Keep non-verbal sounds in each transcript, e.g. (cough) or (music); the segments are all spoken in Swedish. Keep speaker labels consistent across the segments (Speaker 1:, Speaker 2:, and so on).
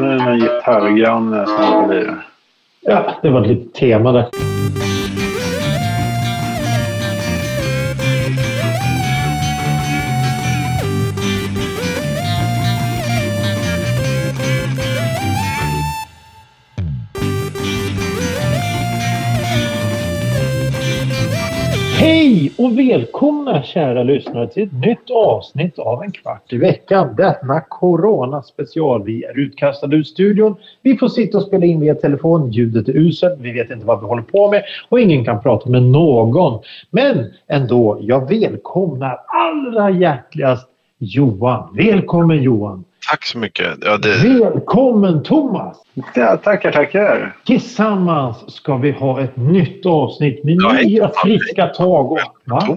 Speaker 1: nu är det en gitarrgranne som håller på.
Speaker 2: Ja, det var ett litet tema där. Välkomna kära lyssnare till ett nytt avsnitt av En kvart i veckan. Denna Corona special. Vi är utkastade ur studion. Vi får sitta och spela in via telefon. Ljudet är uselt. Vi vet inte vad vi håller på med och ingen kan prata med någon. Men ändå, jag välkomnar allra hjärtligast Johan. Välkommen Johan!
Speaker 3: Tack så mycket. Ja, det...
Speaker 2: Välkommen Thomas!
Speaker 1: Ja, tackar, tackar.
Speaker 2: Tillsammans ska vi ha ett nytt avsnitt med
Speaker 3: Ja,
Speaker 2: nya friska tag. Och, va?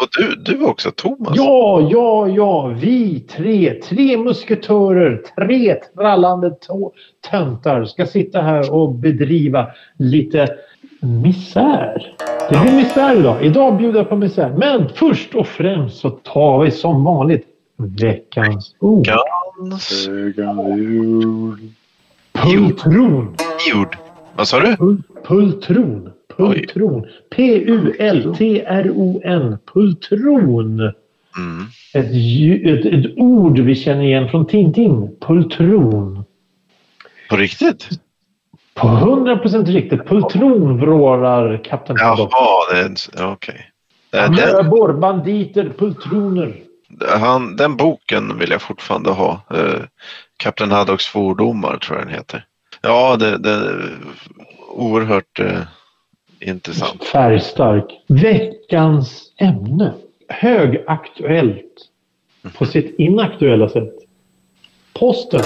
Speaker 3: Och du, du också Thomas?
Speaker 2: Ja, ja, ja. Vi tre, tre musketörer, tre trallande töntar ska sitta här och bedriva lite misär. Det blir misär idag. Idag bjuder jag på misär. Men först och främst så tar vi som vanligt veckans ord.
Speaker 1: Ögon, jul.
Speaker 2: Pultron.
Speaker 3: jord. Vad sa du?
Speaker 2: Pul- Pultron. Pultron. P-U-L-T-R-O-N. Pultron.
Speaker 3: Mm.
Speaker 2: Ett, ett, ett ord vi känner igen från Tintin. Pultron.
Speaker 3: På riktigt?
Speaker 2: På 100% riktigt. Pultron vrålar Kapten Haddock.
Speaker 3: Jaha, okej. Den,
Speaker 2: Möbor, banditer, pultroner.
Speaker 3: Han, den boken vill jag fortfarande ha. Eh, Kapten Haddocks svordomar tror jag den heter. Ja, det, det är oerhört eh, intressant.
Speaker 2: Färgstark. Veckans ämne. Högaktuellt. På sitt inaktuella sätt. Posten.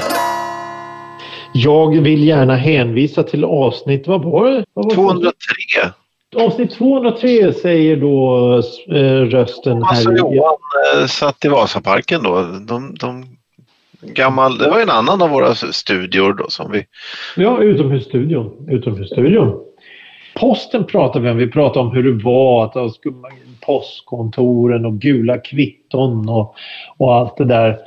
Speaker 2: Jag vill gärna hänvisa till avsnitt, vad var det? Vad var det?
Speaker 3: 203.
Speaker 2: Avsnitt 203 säger då eh, rösten
Speaker 3: och
Speaker 2: här.
Speaker 3: Johan eh, satt i Vasaparken då. De, de, gammal, det var en annan av våra studior då som vi...
Speaker 2: Ja, utomhusstudion. Utomhusstudion. Posten pratar vi om. Vi pratar om hur det var att ha postkontoren och gula kvitton och, och allt det där.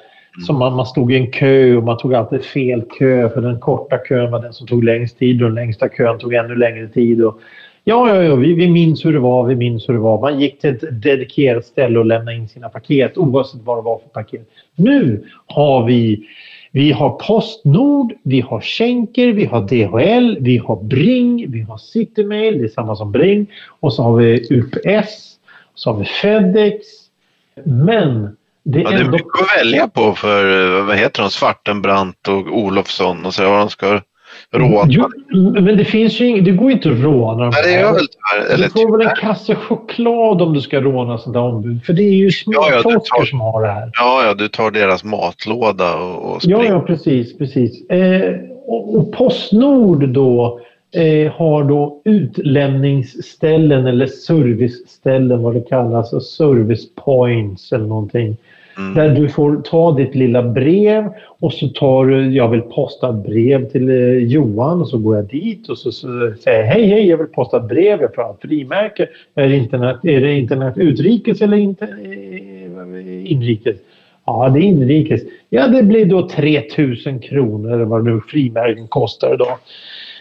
Speaker 2: Som man, man stod i en kö och man tog alltid fel kö för den korta kön var den som tog längst tid och den längsta kön tog ännu längre tid. Och, ja, ja, ja vi, vi minns hur det var. Vi minns hur det var. Man gick till ett dedikerat ställe och lämnade in sina paket oavsett vad det var för paket. Nu har vi vi har Postnord, vi har Schenker, vi har DHL, vi har Bring, vi har Citymail, det är samma som Bring. Och så har vi UPS, så har vi Fedex. Men det
Speaker 3: Ja,
Speaker 2: är
Speaker 3: det är
Speaker 2: ändå...
Speaker 3: mycket att välja på för, eh, vad heter de, Svartenbrandt och Olofsson och så vad de ska råna.
Speaker 2: Jo, men det finns ju ing... Det går inte att råna
Speaker 3: Nej, det gör väl tyvärr.
Speaker 2: Du får väl en kasse choklad om du ska råna sånt där ombud. För det är ju
Speaker 3: Ja, ja, tar-
Speaker 2: som har det här.
Speaker 3: Ja, ja, du tar deras matlåda och, och
Speaker 2: Ja,
Speaker 3: springer.
Speaker 2: ja precis. precis. Eh, och, och Postnord då eh, har då utlämningsställen eller serviceställen vad det kallas. Och service points eller någonting.
Speaker 3: Mm.
Speaker 2: Där du får ta ditt lilla brev och så tar du, jag vill posta ett brev till eh, Johan och så går jag dit och så, så säger jag hej hej jag vill posta ett brev, jag får ha ett frimärke. Är det internet, är det internet utrikes eller inter, eh, inrikes? Ja, det är inrikes. Ja, det blir då 3000 kronor eller vad nu frimärken kostar idag.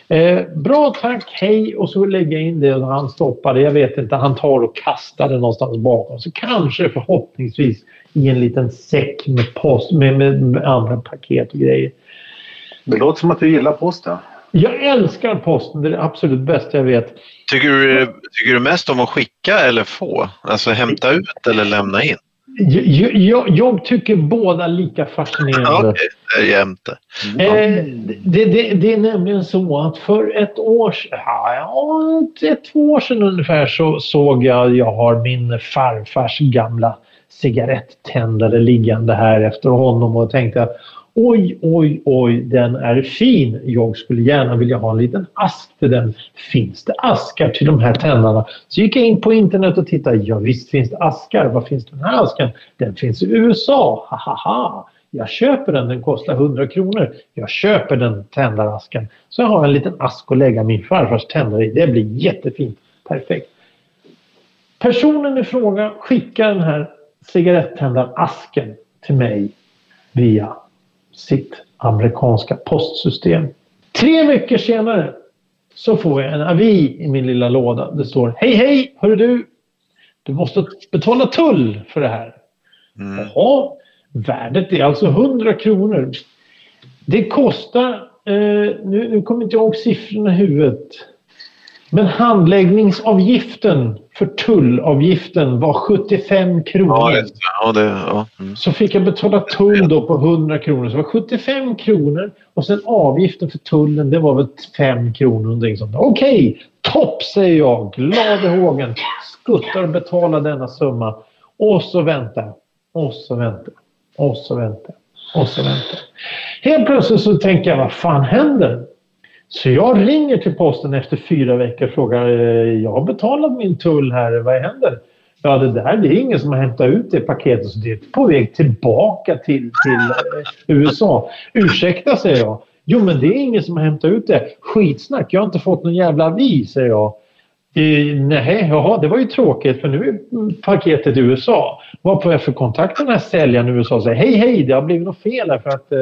Speaker 2: Eh, bra tack, hej och så lägger jag in det och han stoppar det. Jag vet inte, han tar och kastar det någonstans bakom. Så kanske förhoppningsvis i en liten säck med, post, med, med, med andra paket och grejer.
Speaker 1: Det låter som att du gillar posten.
Speaker 2: Jag älskar posten, det är det absolut bästa jag vet.
Speaker 3: Tycker, du, tycker du mest om att skicka eller få? Alltså hämta ut eller lämna in?
Speaker 2: Jag, jag, jag tycker båda lika fascinerande.
Speaker 3: Okej, det är jämte.
Speaker 2: Eh, det, det, det är nämligen så att för ett år sedan, ja, ett, två år sedan ungefär så såg jag, jag har min farfars gamla cigarettändare liggande här efter honom och tänkte oj, oj, oj, den är fin. Jag skulle gärna vilja ha en liten ask till den. Finns det askar till de här tändarna? Så gick jag in på internet och tittade. Ja, visst finns det askar. Var finns den här asken? Den finns i USA. Ha, ha, ha. Jag köper den, den kostar 100 kronor. Jag köper den tändarasken. Så jag har en liten ask att lägga min farfars tändare i. Det blir jättefint. Perfekt. Personen i fråga skickar den här cigarettändarasken till mig via sitt amerikanska postsystem. Tre veckor senare så får jag en avi i min lilla låda. Det står Hej hej! Hör du! Du måste betala tull för det här.
Speaker 3: Mm.
Speaker 2: Jaha, värdet är alltså 100 kronor. Det kostar, eh, nu, nu kommer inte jag ihåg siffrorna i huvudet. Men handläggningsavgiften för tullavgiften var 75 kronor.
Speaker 3: Ja, det. Ja, det, ja. Mm.
Speaker 2: Så fick jag betala tull då på 100 kronor. Så det var 75 kronor och sen avgiften för tullen det var väl 5 kronor. Okej, topp säger jag. Glad i hågen. Skuttar och betalar denna summa. Och så väntar. Och så väntar. Och så väntar. Och så väntar. Helt plötsligt så tänker jag, vad fan händer? Så jag ringer till posten efter fyra veckor och frågar, eh, jag har betalat min tull här, vad händer? Ja, det där det är ingen som har hämtat ut det paketet så det är på väg tillbaka till, till eh, USA. Ursäkta, säger jag. Jo, men det är ingen som har hämtat ut det. Skitsnack, jag har inte fått någon jävla avi, säger jag. Eh, nej, jaha, det var ju tråkigt för nu är paketet i USA. Vad får jag för kontakt med den här säljaren i USA och säga hej, hej, det har blivit något fel här för att eh,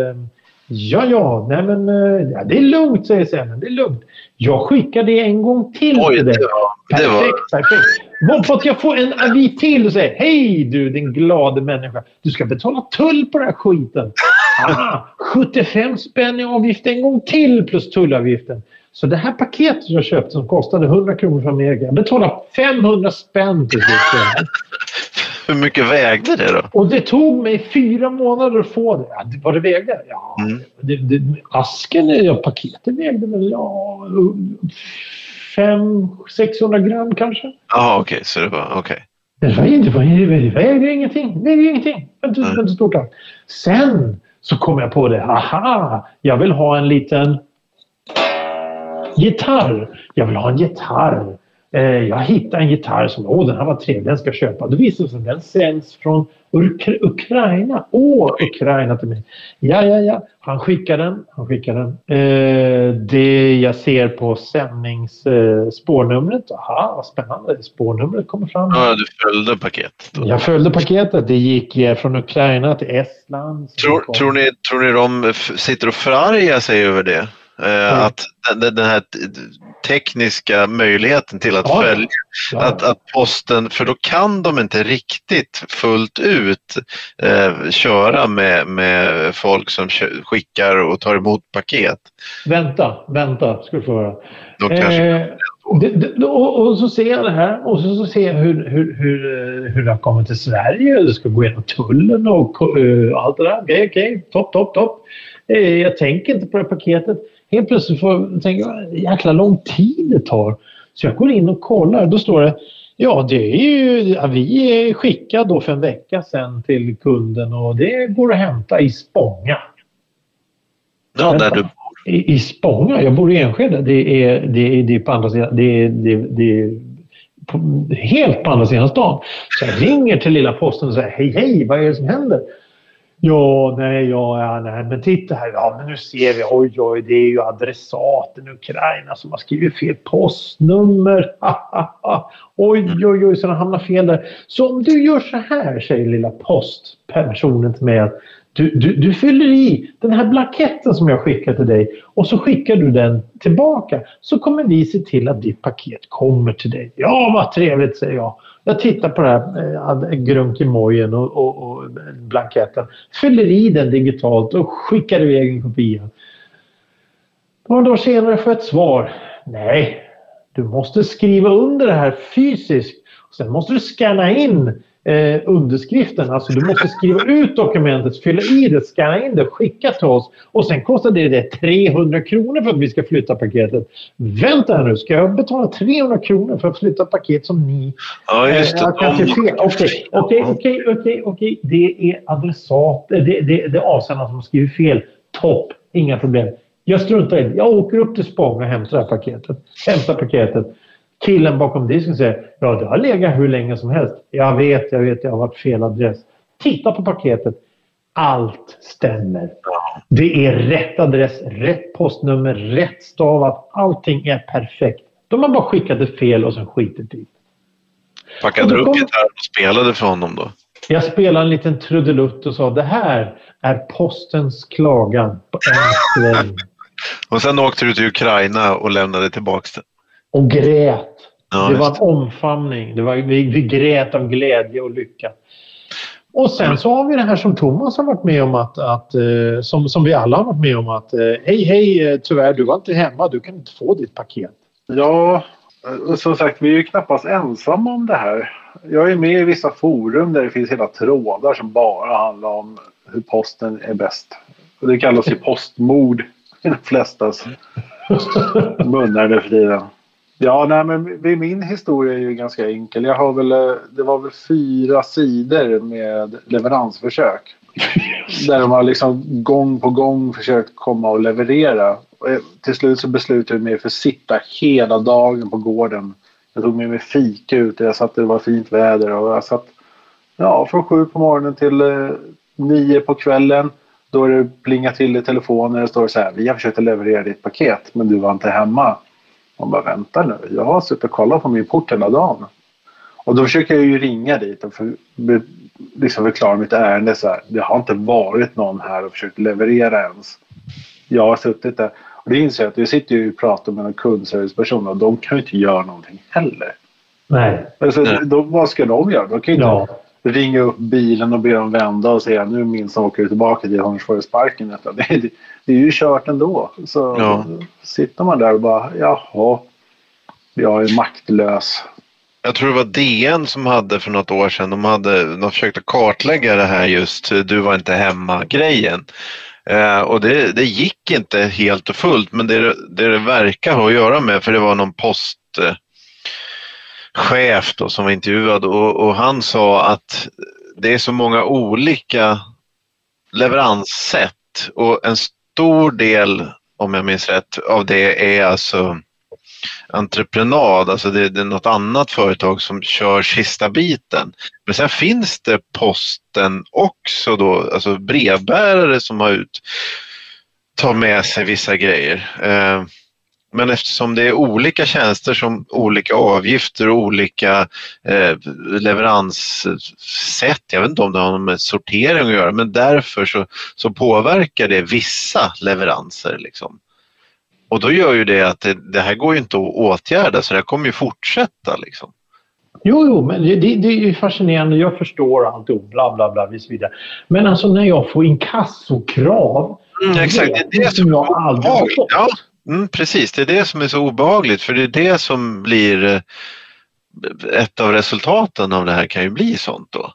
Speaker 2: Ja, ja, nej men eh, ja, det är lugnt säger säljaren. Det är lugnt. Jag skickar det en gång till
Speaker 3: Oj,
Speaker 2: till
Speaker 3: det
Speaker 2: dig.
Speaker 3: Det var
Speaker 2: Perfekt, perfekt. Att jag får en avi till och säger Hej du din glade människa. Du ska betala tull på den här skiten. (laughs) Ah, 75 spänn i avgift en gång till plus tullavgiften. Så det här paketet jag köpte som kostade 100 kronor från Amerika. Jag betalade 500 spänn till slut. (laughs)
Speaker 3: hur mycket vägde det då?
Speaker 2: Och det tog mig fyra månader att få det. Ja, det- vad det vägde? Ja,
Speaker 3: Mm.
Speaker 2: det, det, asken, ja, paketet vägde väl ja, 500-600 gram kanske.
Speaker 3: Jaha, okej. så det var... Okej.
Speaker 2: Det var inte, det var- det vägde ingenting. Det vägde ingenting. Det var inte, var inte stort allt. Sen så kom jag på det. Aha! Jag vill ha en liten gitarr. Jag vill ha en gitarr. Eh, jag hittade en gitarr som, åh den här var trevlig, den ska jag köpa. Då visade det sig att den sänds från Uk- Ukraina. Åh, Ukraina till mig. Ja, ja, ja. Han skickar den. Han skickar den. Eh, det jag ser på sändnings eh. Aha, vad spännande. Spårnumret kommer fram.
Speaker 3: Ja, du följde paketet.
Speaker 2: Jag följde paketet. Det gick eh, från Ukraina till Estland.
Speaker 3: Tror, tror, ni, tror ni de sitter och förargar sig över det? Eh, Att den, den här tekniska möjligheten till att
Speaker 2: Ja.
Speaker 3: följa,
Speaker 2: Ja.
Speaker 3: att, att posten, för då kan de inte riktigt fullt ut eh, köra med, med folk som skickar och tar emot paket.
Speaker 2: Vänta, vänta ska du få höra.
Speaker 3: De kanske,
Speaker 2: Eh, det, det, och, och så ser jag det här och så, så ser jag hur, hur, hur, eh, hur det har kommit till Sverige. Det ska gå igenom tullen och eh, allt det där. Okej, okej. Topp, topp, topp. Eh, jag tänker inte på det paketet. Helt plötsligt får jag tänka vad jäkla lång tid det tar. Så jag går in och kollar. Då står det Ja, det är ju, ja, vi är skickade då för en vecka sedan till kunden och det går att hämta i Spånga.
Speaker 3: ja, där du
Speaker 2: I, I Spånga? Jag bor i Enskede. Det är, det är, det är på andra sidan. Det är, det det är på, helt på andra sidan stan. Så jag ringer till lilla posten och säger hej, hej, vad är det som händer? Ja, nej, ja, ja, nej, men titta här. Ja, men nu ser vi. Oj, oj, det är ju adressaten Ukraina som har skrivit fel postnummer. (laughs) Oj, oj, oj, så den hamnar fel där. Så om du gör så här, säger lilla postpersonen till mig. Att du, du, du fyller i den här blanketten som jag skickar till dig och så skickar du den tillbaka. Så kommer vi se till att ditt paket kommer till dig. Ja, vad trevligt, säger jag. Jag tittar på den här eh, grunkemojen och, och, och blanketten. Fyller i den digitalt och skickar iväg en kopia. Några dagar senare får jag ett svar. Nej, du måste skriva under det här fysiskt. Sen måste du scanna in eh, underskriften. Alltså du måste skriva ut dokumentet, fylla i det, scanna in det, skicka till oss. Och sen kostar det, det 300 kronor för att vi ska flytta paketet. Vänta här nu, ska jag betala 300 kronor för att flytta paket som ni
Speaker 3: Ja, just
Speaker 2: Eh,
Speaker 3: det.
Speaker 2: Okej, okej, okej. Det är adressat. Det, det, det är avsändaren som har skrivit fel. Topp, inga problem. Jag struntar i det. Jag åker upp till Spång och hämtar paketet. Hämtar paketet. Killen bakom disken säger ja, det har legat hur länge som helst. Jag vet, jag vet, jag har varit fel adress. Titta på paketet. Allt stämmer. Det är rätt adress, rätt postnummer, rätt stavat. Allting är perfekt. De har bara skickat det fel och sen skitit i.
Speaker 3: Packade du upp
Speaker 2: kom-
Speaker 3: gitarren och spelade för honom då?
Speaker 2: Jag spelade en liten trudelutt och sa det här är postens klagan på en sträng. (laughs)
Speaker 3: Och sen åkte du till Ukraina och lämnade tillbaka det.
Speaker 2: Och grät.
Speaker 3: Ja,
Speaker 2: det var en omfamning. Det var, vi, vi grät av glädje och lycka. Och sen så har vi det här som Thomas har varit med om att, att eh, som, som vi alla har varit med om att eh, hej hej eh, tyvärr du var inte hemma du kan inte få ditt paket.
Speaker 1: Ja, som sagt vi är ju knappast ensamma om det här. Jag är med i vissa forum där det finns hela trådar som bara handlar om hur posten är bäst. Och det kallas ju postmord i de flestas (laughs) munnar nu för tiden. Ja, nej, men min historia är ju ganska enkel. Jag har väl, eh, det var väl fyra sidor med leveransförsök. Där de har liksom gång på gång försökt komma och leverera. Och till slut så beslutade jag mig för att sitta hela dagen på gården. Jag tog med mig fika ut. Jag satt det var fint väder och jag satt ja, från sju på morgonen till eh, nio på kvällen. Då är det plingat till i telefonen och det står så här. Vi har försökt leverera ditt paket men du var inte hemma. Man bara vänta nu. Jag har suttit och kollat på min port hela dagen. Och då försöker jag ju ringa dit och för, liksom förklara mitt ärende. Så här, det har inte varit någon här och försökt leverera ens. Jag har suttit där. Och det inser jag att vi sitter ju och pratar med en kundserviceperson och de kan ju inte göra någonting heller.
Speaker 2: Nej.
Speaker 1: Alltså,
Speaker 3: Nej.
Speaker 1: Då, vad ska de göra? De kan ju inte
Speaker 2: Ja.
Speaker 1: Ringa upp bilen och be dem vända och säga nu minst åker du tillbaka till Hornsborgsparken. utan Det, det, det är ju kört ändå. Så
Speaker 3: Ja.
Speaker 1: sitter man där och bara jaha, jag är maktlös.
Speaker 3: Jag tror det var DN som hade för något år sedan, de, hade, de försökte kartlägga det här just du var inte hemma-grejen. Eh, och det, det gick inte helt och fullt men det det, det verkar ha att göra med, för det var någon chef då som var intervjuad och, och han sa att det är så många olika leveranssätt och en stor del, om jag minns rätt, av det är alltså entreprenad, alltså det, det är något annat företag som kör sista biten. Men sen finns det posten också då, alltså brevbärare som har ut, tar med sig vissa grejer. Eh, men eftersom det är olika tjänster som olika avgifter och olika eh, leveranssätt, jag vet inte om det har med sortering att göra, men därför så, så påverkar det vissa leveranser. Liksom. Och då gör ju det att det, det här går ju inte att åtgärda så det här kommer ju fortsätta. Liksom.
Speaker 2: Jo, jo, men det, det, är ju fascinerande. Jag förstår allt bla bla bla och så vidare. Men alltså när jag får inkassokrav.
Speaker 3: Mm, exakt, det är det som
Speaker 2: jag aldrig har fått.
Speaker 3: Ja, mm, precis, det är det som är så obehagligt för det är det som blir eh, ett av resultaten av det här kan ju bli sånt då.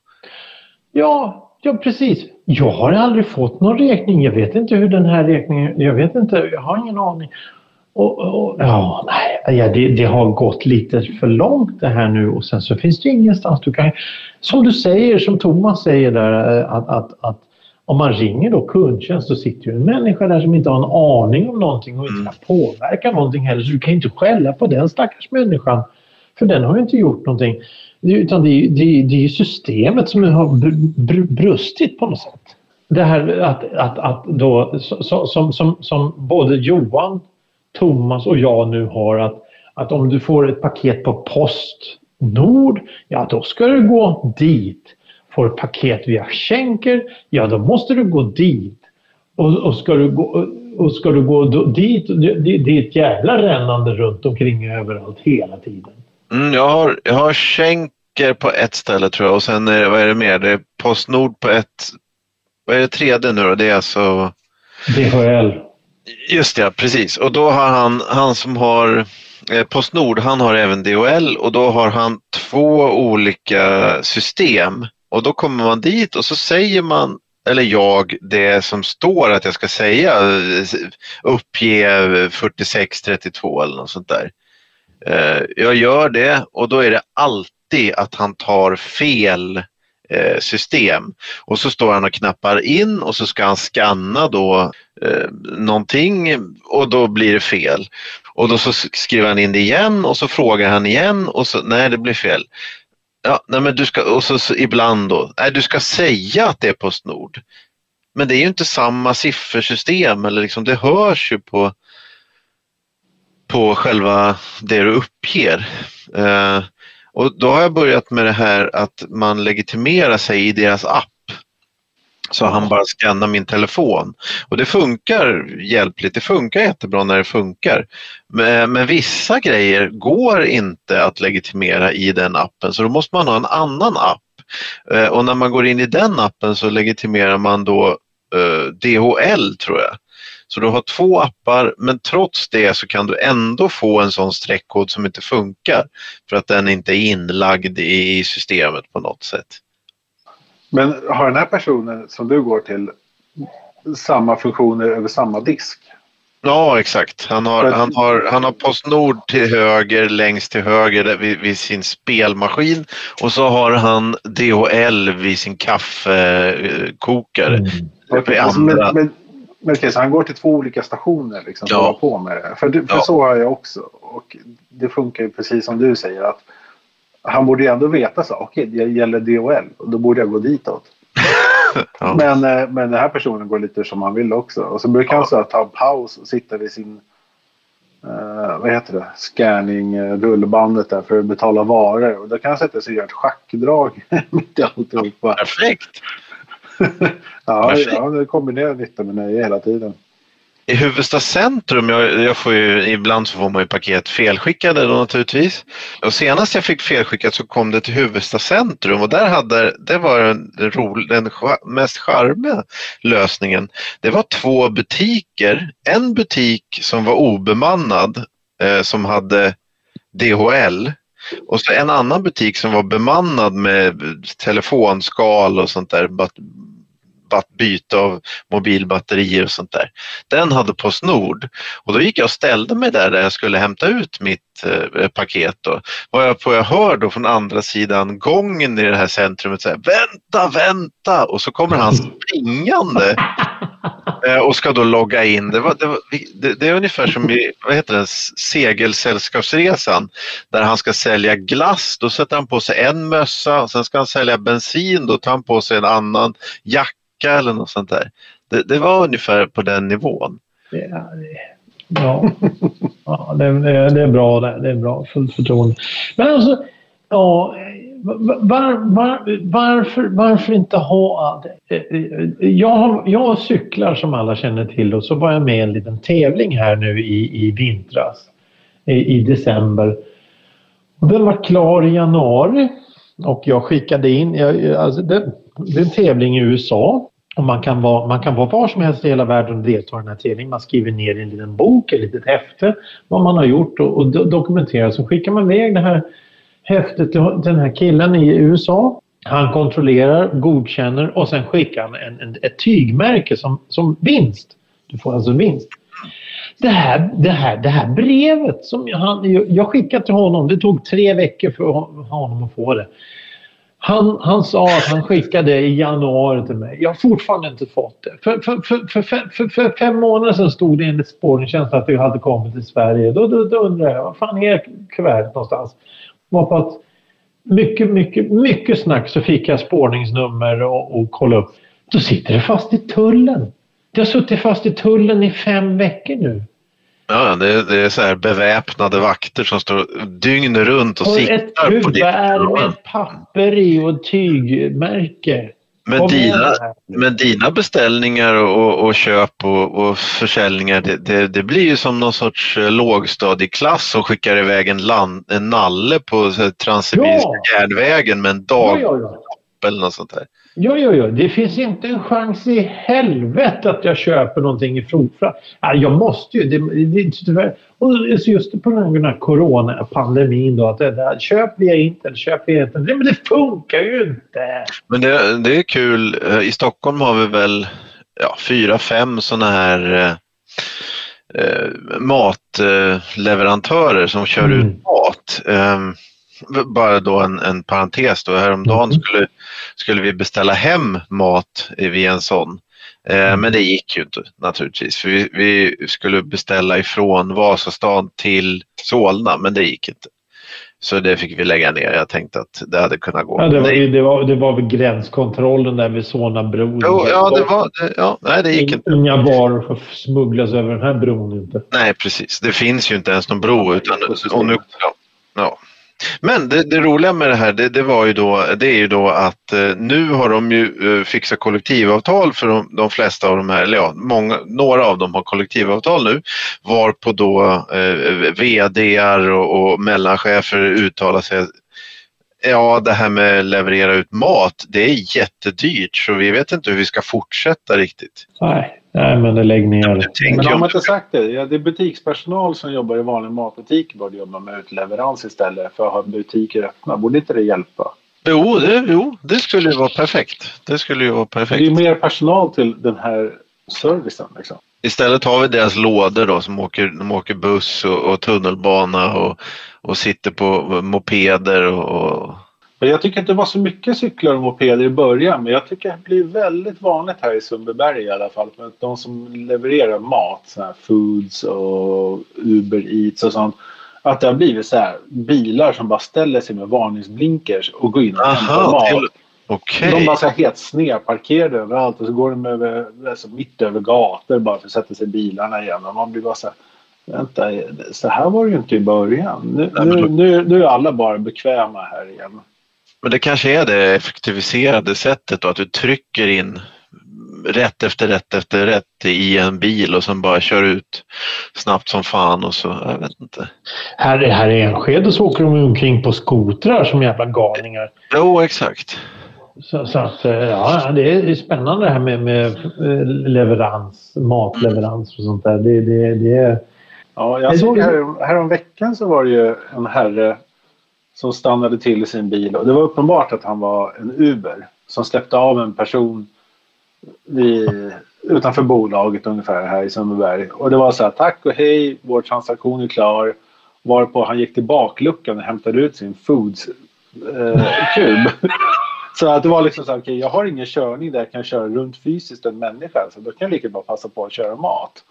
Speaker 2: Ja, ja, precis. Jag har aldrig fått någon räkning. Jag vet inte hur den här räkningen... Jag vet inte. Jag har ingen aning. Och, och, ja, nej, ja, det, det har gått lite för långt det här nu och sen så finns det ingenstans du kan... Som du säger, som Thomas säger där, eh, att, att, att om man ringer då kundtjänst så sitter ju en människa där som inte har en aning om någonting och inte
Speaker 3: Mm.
Speaker 2: kan påverka någonting heller. Så du kan ju inte skälla på den stackars människan. För den har ju inte gjort någonting. Utan det, är- det, det är systemet som har br- br- brustit på något sätt. Det här att, att, att då, så- som, som, som både Johan, Thomas och jag nu har att, att om du får ett paket på Postnord, ja då ska du gå dit. Får paket via Schenker, ja då måste du gå dit. Och, och, ska, du gå, och ska du gå dit, det, är ett jävla rännande runt omkring överallt hela tiden.
Speaker 3: Mm, jag, har, jag har Schenker på ett ställe tror jag och sen är det, vad är det mer? Det är Postnord på ett, vad är det tredje nu då? Det är alltså
Speaker 2: DHL.
Speaker 3: Just det, precis. Och då har han, han som har eh, Postnord, han har även DHL och då har han två olika system. Och då kommer man dit och så säger man, eller jag, det som står att jag ska säga, uppge 4632 eller något sånt där. Eh, jag gör det och då är det alltid att han tar fel eh, system. Och så står han och knappar in och så ska han scanna då eh, någonting och då blir det fel. Och då så skriver han in det igen och så frågar han igen och så nej det blir fel. Ja, nej men du ska, och så, så ibland då, nej du ska säga att det är Postnord. Men det är ju inte samma siffersystem eller liksom det hörs ju på på själva det du uppger. Eh, Och då har jag börjat med det här att man legitimerar sig i deras app. Så han bara skannar min telefon. Och det funkar hjälpligt, det funkar jättebra när det funkar. Men, men, vissa grejer går inte att legitimera i den appen så då måste man ha en annan app. Eh, och när man går in i den appen så legitimerar man då eh, DHL tror jag. Så du har två appar men trots det så kan du ändå få en sån streckkod som inte funkar för att den inte är inlagd i systemet på något sätt.
Speaker 1: Men har den här personen som du går till samma funktioner över samma disk?
Speaker 3: Ja, exakt. Han har, han har, han har Postnord till höger, längst till höger vid, vid sin spelmaskin och så har han DHL vid sin kaffekokare. Mm.
Speaker 1: Okay, alltså, men, men, men okay, så han går till två olika stationer liksom, ja. på med det. För, för ja. så har jag också. Och det funkar ju precis som du säger. att Han borde ju ändå veta så. Okej, okay, det gäller DHL och då borde jag gå ditåt. (laughs) ja. men, eh, men den här personen går lite som han vill också. Och så brukar han så ta en paus och sitta vid sin uh, vad heter det? Scanning uh, rullbandet där för att betala varor. Och då kan han sätta sig och göra ett schackdrag (laughs) mitt i alltihopa.
Speaker 3: Perfekt! (laughs)
Speaker 1: ja, ja, det kombinerar nytta med nöje hela tiden.
Speaker 3: I Huvudsta centrum, jag, jag, får ju, ibland så får man ju paket felskickade då naturligtvis. Och senast jag fick felskickat så kom det till Huvudsta centrum och där hade, det var den, den, den mest charmiga lösningen. Det var två butiker, en butik som var obemannad eh, som hade DHL och så en annan butik som var bemannad med telefonskal och sånt där byte av mobilbatterier och sånt där. Den hade Postnord och då gick jag och ställde mig där, där jag skulle hämta ut mitt eh, paket. Då. Vad jag, jag hör då från andra sidan gången i det här centrumet, så här, vänta, vänta! Och så kommer han springande (laughs) eh, och ska då logga in. Det, var, det, var, det, det är ungefär som i vad heter det, segelsällskapsresan där han ska sälja glass. Då sätter han på sig en mössa sen ska han sälja bensin. Då tar han på sig en annan jacka vecka eller något sånt där. Det, det var ungefär på den nivån.
Speaker 2: Ja, ja. ja det, det, är bra det. Det är bra. Fullt förtroende. Men alltså, ja. Var, var, varför, varför inte ha... Jag, jag cyklar som alla känner till och så var jag med i en liten tävling här nu i, i vintras. I, i december. Och den var klar i januari och jag skickade in... Jag, alltså det, det är en tävling i USA och man kan, vara, man kan vara var som helst i hela världen och delta i den här tävlingen. Man skriver ner i en liten bok, ett litet häfte, vad man har gjort och, och dokumenterar. Så skickar man iväg det här häftet till den här killen i USA. Han kontrollerar, godkänner och sen skickar han en, en, ett tygmärke som, som vinst. Du får alltså vinst. Det här, det här, det här brevet som han, jag skickade till honom, det tog tre veckor för honom att få det. Han, han sa att han skickade i januari till mig. Jag har fortfarande inte fått det. För, för, för, för, för fem månader sedan stod det enligt spårningstjänsten att det hade kommit till Sverige. Då, då, då undrar jag, var fan är kuvertet någonstans? Var på att mycket, mycket, mycket snack så fick jag spårningsnummer och, och kolla upp. Då sitter det fast i tullen. Det har suttit fast i tullen i fem veckor nu.
Speaker 3: Ja, det, det är så här beväpnade vakter som står dygn runt och, och siktar
Speaker 2: på ditt med ett papper i och ett tygmärke.
Speaker 3: Men dina, men dina beställningar och, och köp och, och försäljningar det, det, det, blir ju som någon sorts eh, lågstadieklass som skickar iväg en, land, en nalle på Transsibiriska ja. järnvägen med en dag ja, ja, ja. eller något sånt där.
Speaker 2: Ja, ja, ja. Det finns inte en chans i helvete att jag köper någonting i Frofra. Jag måste ju. Det, det, tyvärr. Och just på grund av coronapandemin då. Att det där, köp via internet, köp via internet. Men det funkar ju inte.
Speaker 3: Men det, det är kul. Eh, I Stockholm har vi väl ja, fyra, fem sådana här eh, eh matleverantörer som kör mm. ut mat. Um, bara då en, en parentes då. Häromdagen mm. skulle, skulle vi beställa hem mat via en sån. Eh, mm. men det gick ju inte naturligtvis för vi, vi, skulle beställa ifrån Vasastan till Solna men det gick inte. Så det fick vi lägga ner. Jag tänkte att det hade kunnat gå.
Speaker 2: Ja, det, var, det, var, det var väl gränskontrollen där vid Solnabron.
Speaker 3: Jo, ja, det var. Ja, nej, det gick inte.
Speaker 2: Inga varor får smugglas över den här bron inte.
Speaker 3: Nej, precis. Det finns ju inte ens någon bro. Utan, och nu, ja, ja. Men det, det, roliga med det här det, det, var ju då, det är ju då att eh, nu har de ju eh, fixat kollektivavtal för de, de, flesta av de här, eller ja, många, några av dem har kollektivavtal nu varpå då eh, VDR och, och mellanchefer uttalar sig Ja, det här med att leverera ut mat, det är jättedyrt så vi vet inte hur vi ska fortsätta riktigt.
Speaker 2: Nej, Nej men det lägg ner.
Speaker 1: Men har man inte sagt det? Ja, det är butikspersonal som jobbar i vanlig matbutik borde jobba med utleverans istället för att ha butiker öppna. Borde inte det hjälpa?
Speaker 3: Jo, det, jo, det skulle ju vara perfekt. Det skulle ju vara perfekt.
Speaker 1: Det är mer personal till den här servicen. Liksom.
Speaker 3: Istället har vi deras lådor då som åker, de åker buss och, och tunnelbana och, och sitter på mopeder och, och
Speaker 1: jag tycker inte det var så mycket cyklar och mopeder i början men jag tycker det blir väldigt vanligt här i Sundbyberg i alla fall. För de som levererar mat, så här foods och Uber Eats och sånt. Att det har blivit så här bilar som bara ställer sig med varningsblinkers och går in och hämtar mat.
Speaker 3: Okay.
Speaker 1: De bara så här helt snedparkerade överallt och så går de över, alltså mitt över gator bara för att sätta sig i bilarna igen. Och man blir bara så här, vänta, så här var det ju inte i början. Nu, nu, nu, nu är alla bara bekväma här igen.
Speaker 3: Men det kanske är det effektiviserade sättet då, att du trycker in rätt efter rätt efter rätt i en bil och sen bara kör ut snabbt som fan och så, jag vet inte.
Speaker 2: Här, här i Enskede så åker de omkring på skotrar som jävla galningar.
Speaker 3: Jo, exakt.
Speaker 2: Så, så att, eh, ja, det är spännande det här med, med eh, leverans, matleverans och sånt där. Det, det, det,
Speaker 1: ja, jag såg här, här om veckan så var det ju en herre som stannade till i sin bil och det var uppenbart att han var en Uber som släppte av en person vid, utanför bolaget ungefär här i Sundbyberg. Och det var så här, tack och hej, vår transaktion är klar. Varpå han gick till bakluckan och hämtade ut sin foods-kub. Eh, (laughs) så att det var liksom så här, okay, jag har ingen körning där jag kan köra runt fysiskt en människa. Så då kan jag lika bra passa på att köra mat.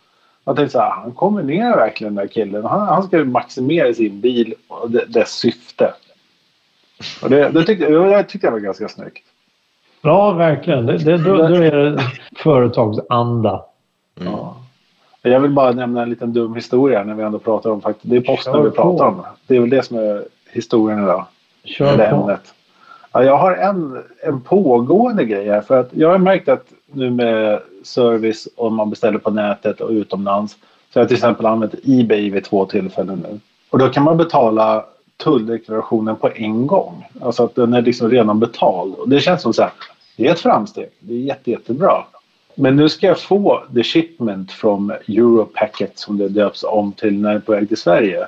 Speaker 1: Jag tänkte så här, han kombinerar verkligen den där killen. Han, han ska maximera sin bil och dess syfte. Och det, det, tyckte, det tyckte jag var ganska snyggt.
Speaker 2: Ja, verkligen. Det, det, då, då är det företagsanda.
Speaker 1: Mm. Ja. Jag vill bara nämna en liten dum historia när vi ändå pratar om faktiskt. Det är posten Kör vi pratar om. Det är väl det som är historien idag.
Speaker 2: Kör det på. Ämnet.
Speaker 1: Ja, jag har en, en pågående grej här. För att jag har märkt att nu med service om man beställer på nätet och utomlands. Så jag har till exempel använt Ebay vid två tillfällen nu. Och då kan man betala tulldeklarationen på en gång. Alltså att den är liksom redan betald. Och det känns som så här, det är ett framsteg. Det är jätte, jättebra. Men nu ska jag få the shipment från Europacket som det döps om till när jag är på väg till Sverige.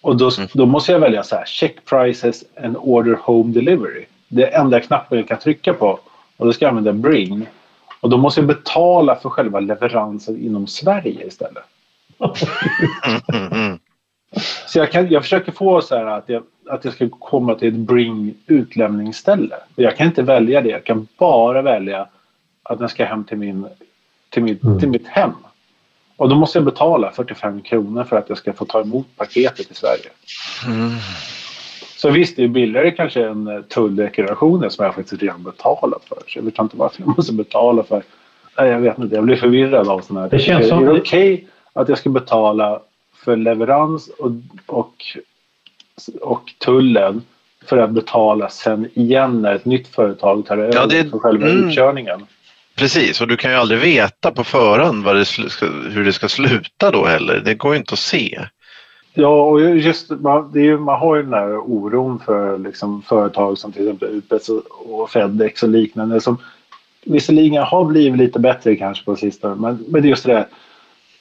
Speaker 1: Och då, mm. då måste jag välja så här, check prices and order home delivery. Det är enda knappen jag kan trycka på. Och då ska jag använda bring. Och då måste jag betala för själva leveransen inom Sverige istället. Så jag, kan, jag försöker få så här att jag, att jag ska komma till ett bring utlämningsställe. Jag kan inte välja det. Jag kan bara välja att den ska hem till, min, till, mitt, mm. till mitt hem. Och då måste jag betala 45 kronor för att jag ska få ta emot paketet i Sverige. Mm. Så visst, det är billigare kanske än eh, tulldeklarationen som jag faktiskt redan betalat för. Så jag vet inte varför jag måste betala för. Nej, jag vet inte, jag blir förvirrad av sådana här.
Speaker 2: Det känns som...
Speaker 1: Är det okej okay att jag ska betala för leverans och, och, och tullen för att betala sen igen när ett nytt företag tar över ja, det, för själva mm, utkörningen.
Speaker 3: Precis, och du kan ju aldrig veta på förhand vad det, hur det ska sluta då heller. Det går ju inte att se.
Speaker 1: Ja, och just man, det är ju, man har ju den här oron för liksom, företag som till exempel UPS och Fedex och liknande som visserligen har blivit lite bättre kanske på sistone, men, men det är just det där.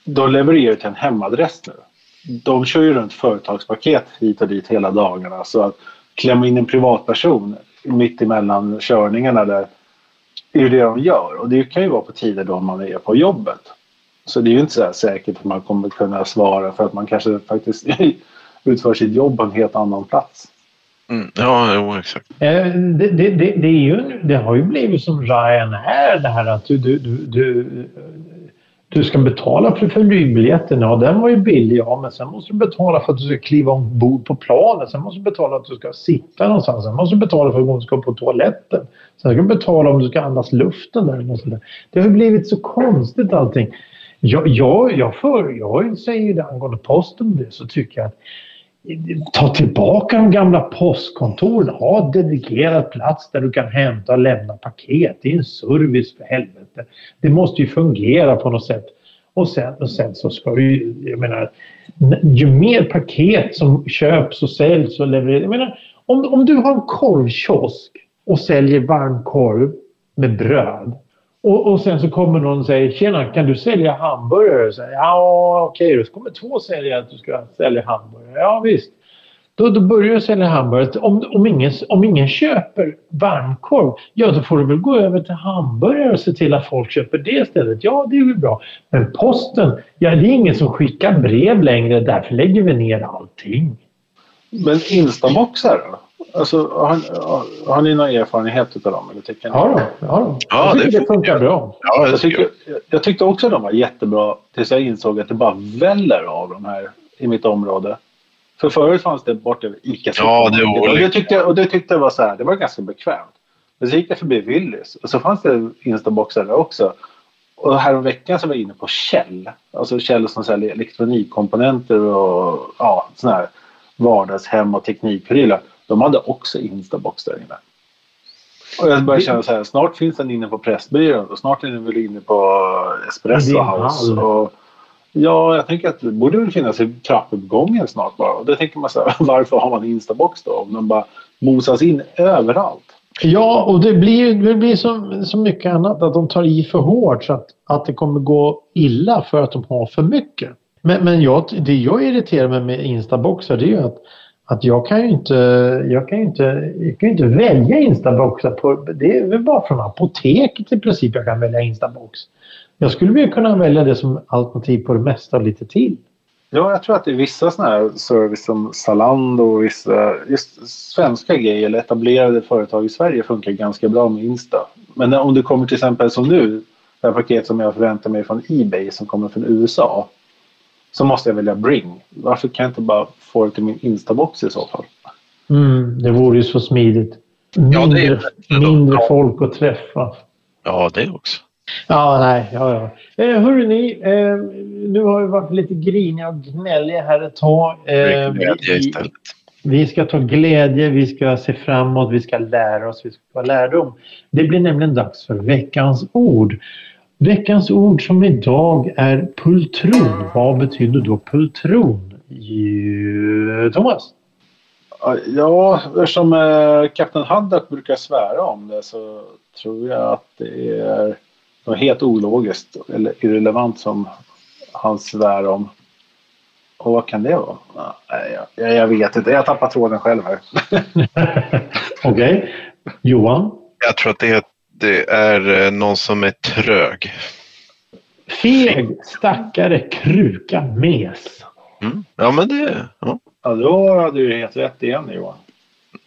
Speaker 1: De levererar till en hemadress nu de kör ju runt företagspaket hit och dit hela dagarna. Så att klämma in en privatperson mitt emellan körningarna där är ju det de gör. Och det kan ju vara på tider då man är på jobbet. Så det är ju inte så säkert att man kommer kunna svara för att man kanske faktiskt (laughs) utför sitt jobb på en helt annan plats.
Speaker 3: Mm, ja, jo, exakt.
Speaker 2: Eh, det, det, det, det, är ju, det har ju blivit som Ryanair det här att du, du, du, du ska betala för flygbiljetten. Ja, den var ju billig. Ja, men sen måste du betala för att du ska kliva ombord på planet. Sen måste du betala för att du ska sitta någonstans. Sen måste du betala för att du ska på toaletten. Sen ska du betala om du ska andas luften där. Och så där. Det har blivit så konstigt allting. Jag, jag, jag, för, jag säger det angående posten det, så tycker jag att ta tillbaka de gamla postkontoren. Ha dedikerad plats där du kan hämta och lämna paket. Det är en service för helvete. Det måste ju fungera på något sätt. Och sen, och sen så ska du jag menar, ju mer paket som köps och säljs och levereras. Jag menar, om, om du har en korvkiosk och säljer varm korv med bröd. Och, och sen så kommer någon och säger Tjena, kan du sälja hamburgare? Så, ja, okej då. Så kommer två säga att du ska sälja hamburgare. Ja, visst. Då, då börjar du sälja hamburgare. Om, om, ingen, om ingen köper varmkorv, ja då får du väl gå över till hamburgare och se till att folk köper det istället. Ja, det är väl bra. Men posten, ja det är ingen som skickar brev längre. Därför lägger vi ner allting.
Speaker 1: Men Instaboxar då? Alltså, har, har ni någon erfarenhet av dem? Eller tycker
Speaker 2: ja, då, ja, då. ja jag tycker det, det funkar bra.
Speaker 1: Ja, jag, tycker, jag tyckte också de var jättebra tills jag insåg att det bara väller av de här i mitt område. För förut fanns det borta vid ICA.
Speaker 3: Ja, det var
Speaker 1: och det tyckte, och det tyckte jag var så här, det var ganska bekvämt. Men så gick jag förbi Willys och så fanns det Instaboxar där också. Och häromveckan så var jag inne på Kjell. Alltså Kjell som säljer elektronikkomponenter och ja, sådana här vardagshem och teknikprylar. De hade också Instabox där inne. Och jag börjar känna så här, snart finns den inne på Pressbyrån och snart är den väl inne på Espresso House. Och, ja, jag tänker att det borde väl finnas i trappuppgången snart bara. Och då tänker man så här, (laughs) varför har man Instabox då? Om de bara mosas in överallt.
Speaker 2: Ja, och det blir, det blir som så mycket annat att de tar i för hårt så att, att det kommer gå illa för att de har för mycket. Men, men jag, det jag irriterar mig med Instaboxar det är ju att att jag kan ju inte, jag kan inte, jag kan inte välja Instabox. På, det är väl bara från apoteket i princip jag kan välja Instabox. Jag skulle väl kunna välja det som alternativ på det mesta och lite till.
Speaker 1: Ja, jag tror att det är vissa sådana här service som Zalando och vissa just svenska grejer eller etablerade företag i Sverige funkar ganska bra med Insta. Men om det kommer till exempel som nu, det här paket som jag förväntar mig från Ebay som kommer från USA så måste jag välja Bring. Varför kan jag inte bara få det till min Instabox i så fall?
Speaker 2: Mm, det vore ju så smidigt. Mindre, ja, det är mindre folk att träffa.
Speaker 3: Ja, det också.
Speaker 2: Ja, nej, ja, ja. Eh, hörru ni, eh, nu har vi varit lite griniga och gnälliga här ett tag. Eh, vi, vi ska ta glädje, vi ska se framåt, vi ska lära oss, vi ska få lärdom. Det blir nämligen dags för veckans ord. Veckans ord som idag är pultron. Vad betyder då pultron? Thomas?
Speaker 1: Ja, eftersom eh, Kapten Haddock brukar svära om det så tror jag att det är något helt ologiskt eller irrelevant som han svär om. Och vad kan det vara? Nej, jag, jag vet inte. Jag tappar tråden själv här. (laughs)
Speaker 2: Okej. Okay. Johan?
Speaker 3: Jag tror att det är det är eh, någon som är trög.
Speaker 2: Feg, stackare, kruka, mes.
Speaker 3: Mm. Ja, men det... Ja.
Speaker 1: ja, då hade du helt rätt igen Johan.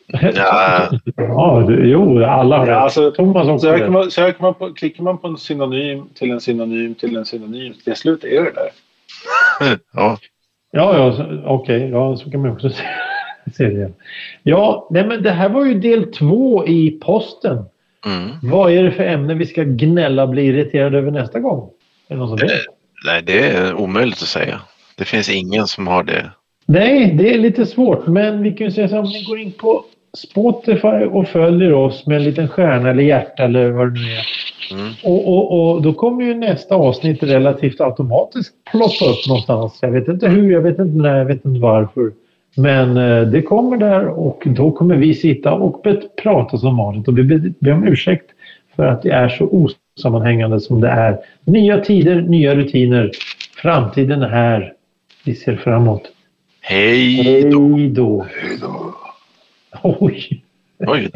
Speaker 3: Ja, (laughs)
Speaker 2: ja jo, alla har
Speaker 1: ja, alltså, Thomas också söker man, söker man på, Klickar man på en synonym till en synonym till en synonym, till slut är det där. (laughs)
Speaker 3: ja.
Speaker 2: Ja, ja okej. Okay. Ja, så kan man också (laughs) se det. Ja, nej, men det här var ju del två i posten. Mm. Vad är det för ämne vi ska gnälla och bli irriterade över nästa gång? Är det någon som vet?
Speaker 3: Nej, det är omöjligt att säga. Det finns ingen som har det.
Speaker 2: Nej, det är lite svårt. Men vi kan ju säga så om ni går in på Spotify och följer oss med en liten stjärna eller hjärta eller vad det nu är. Mm. Och, och, och, då kommer ju nästa avsnitt relativt automatiskt ploppa upp någonstans. Jag vet inte hur, jag vet inte när, jag vet inte varför. Men eh, det kommer där och då kommer vi sitta och prata som vanligt och vi ber om ursäkt för att det är så osammanhängande som det är. Nya tider, nya rutiner. Framtiden är här. Vi ser framåt.
Speaker 3: Hej då.
Speaker 2: Hej då.
Speaker 1: Hej då.
Speaker 2: Oj.
Speaker 3: Oj.